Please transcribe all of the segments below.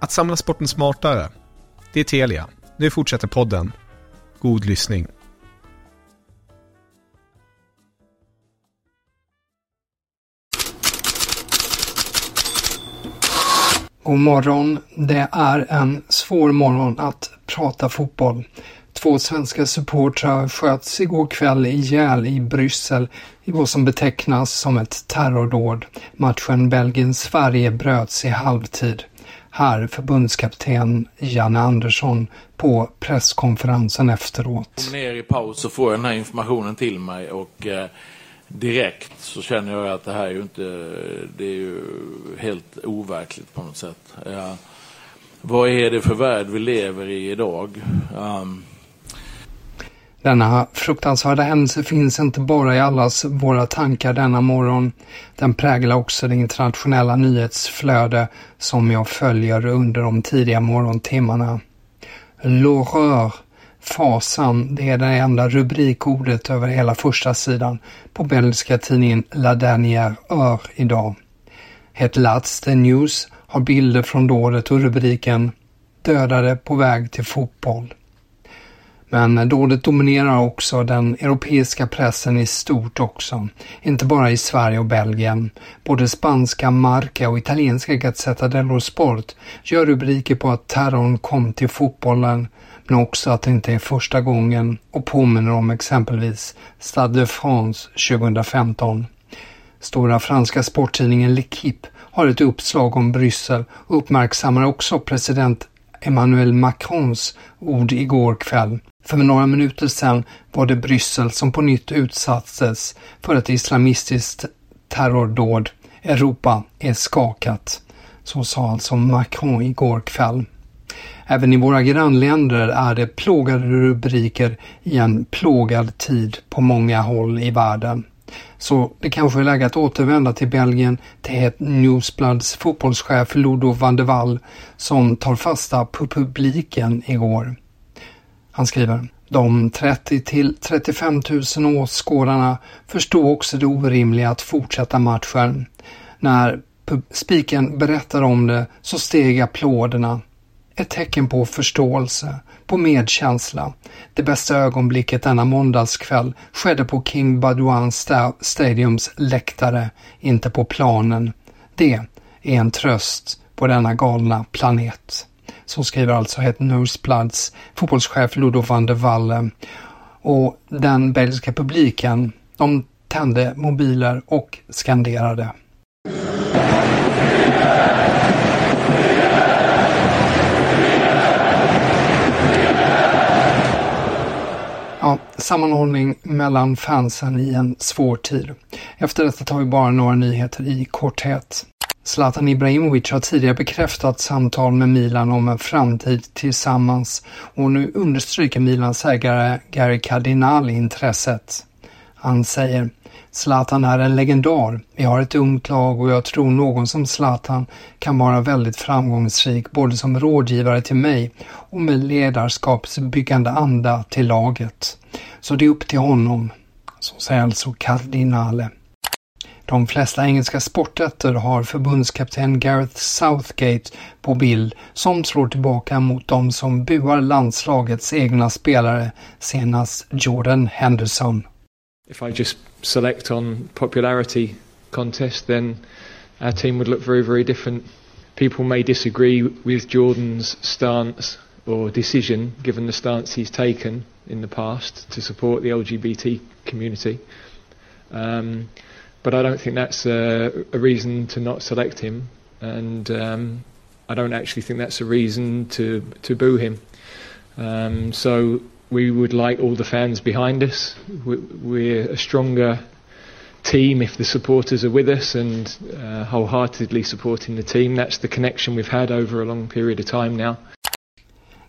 Att samla sporten smartare. Det är Telia. Nu fortsätter podden. God lyssning. God morgon. Det är en svår morgon att prata fotboll. Två svenska supportrar sköts igår kväll ihjäl i Bryssel i vad som betecknas som ett terrordåd. Matchen Belgien-Sverige bröts i halvtid. Här förbundskapten Janne Andersson på presskonferensen efteråt. Ner i paus så får jag den här informationen till mig och eh, direkt så känner jag att det här är ju inte, det är ju helt overkligt på något sätt. Vad är det för värld vi lever i idag? Um, denna fruktansvärda händelse finns inte bara i allas våra tankar denna morgon. Den präglar också det internationella nyhetsflöde som jag följer under de tidiga morgontimmarna. L'horreur, fasan, det är det enda rubrikordet över hela första sidan på belgiska tidningen La Dernière Heure idag. Het Laatste News har bilder från dådet och rubriken Dödade på väg till fotboll. Men dådet dominerar också den europeiska pressen i stort också. Inte bara i Sverige och Belgien. Både spanska Marca och italienska Gazzetta dello Sport gör rubriker på att terrorn kom till fotbollen men också att det inte är första gången och påminner om exempelvis Stade de France 2015. Stora franska sporttidningen L'Equipe har ett uppslag om Bryssel och uppmärksammar också president Emmanuel Macrons ord igår kväll. För några minuter sedan var det Bryssel som på nytt utsattes för ett islamistiskt terrordåd. Europa är skakat. Så sa alltså Macron igår kväll. Även i våra grannländer är det plågade rubriker i en plågad tid på många håll i världen. Så det kanske är läge att återvända till Belgien till ett Newsbloods fotbollschef Ludo van der Waal som tar fasta på publiken igår. Han skriver de 30 till 35 000 åskådarna förstod också det orimliga att fortsätta matchen. När spiken berättade om det så steg applåderna. Ett tecken på förståelse, på medkänsla. Det bästa ögonblicket denna måndagskväll skedde på King Badouin Stadiums läktare, inte på planen. Det är en tröst på denna galna planet. Så skriver alltså Het Nosebloods fotbollschef Ludo van der Walle. Och den belgiska publiken, de tände mobiler och skanderade. Sammanhållning mellan fansen i en svår tid. Efter detta tar vi bara några nyheter i korthet. Zlatan Ibrahimovic har tidigare bekräftat samtal med Milan om en framtid tillsammans och nu understryker Milans ägare Gary Cardinali intresset. Han säger Zlatan är en legendar. Vi har ett ungt lag och jag tror någon som Zlatan kan vara väldigt framgångsrik både som rådgivare till mig och med ledarskapsbyggande anda till laget. Så det är upp till honom. Så säger alltså Cardinale. De flesta engelska sportätter har förbundskapten Gareth Southgate på bild som slår tillbaka mot de som buar landslagets egna spelare, senast Jordan Henderson. If I just select on popularity contest, then our team would look very, very different. People may disagree with Jordan's stance or decision, given the stance he's taken in the past to support the LGBT community. Um, but I don't think that's a, a, reason to not select him, and um, I don't actually think that's a reason to to boo him. Um, so we would like all the fans behind us. We're a stronger team if the supporters are with us and uh, wholeheartedly supporting the team. That's the connection we've had over a long period of time now.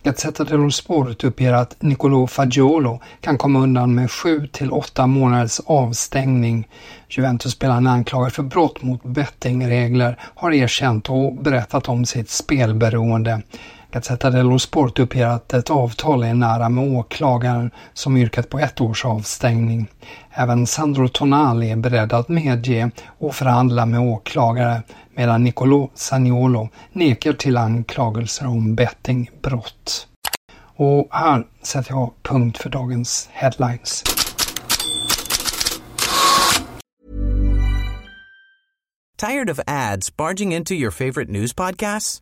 Gazzetta dello Sport uppger att Nicolo Fagiolo kan komma undan med 7 till 8 månaders avstängning. Juventus-spelaren anklagad för brott mot bettingregler har erkänt och berättat om sitt spelberoende. Gazzetta dello Sport uppger att ett avtal är nära med åklagaren som yrkat på ett års avstängning. Även Sandro Tonali är beredd att medge och förhandla med åklagare medan Nicolo Saniolo nekar till anklagelser om bettingbrott. Och här sätter jag punkt för dagens headlines. Tired of ads barging into your favorite news podcasts?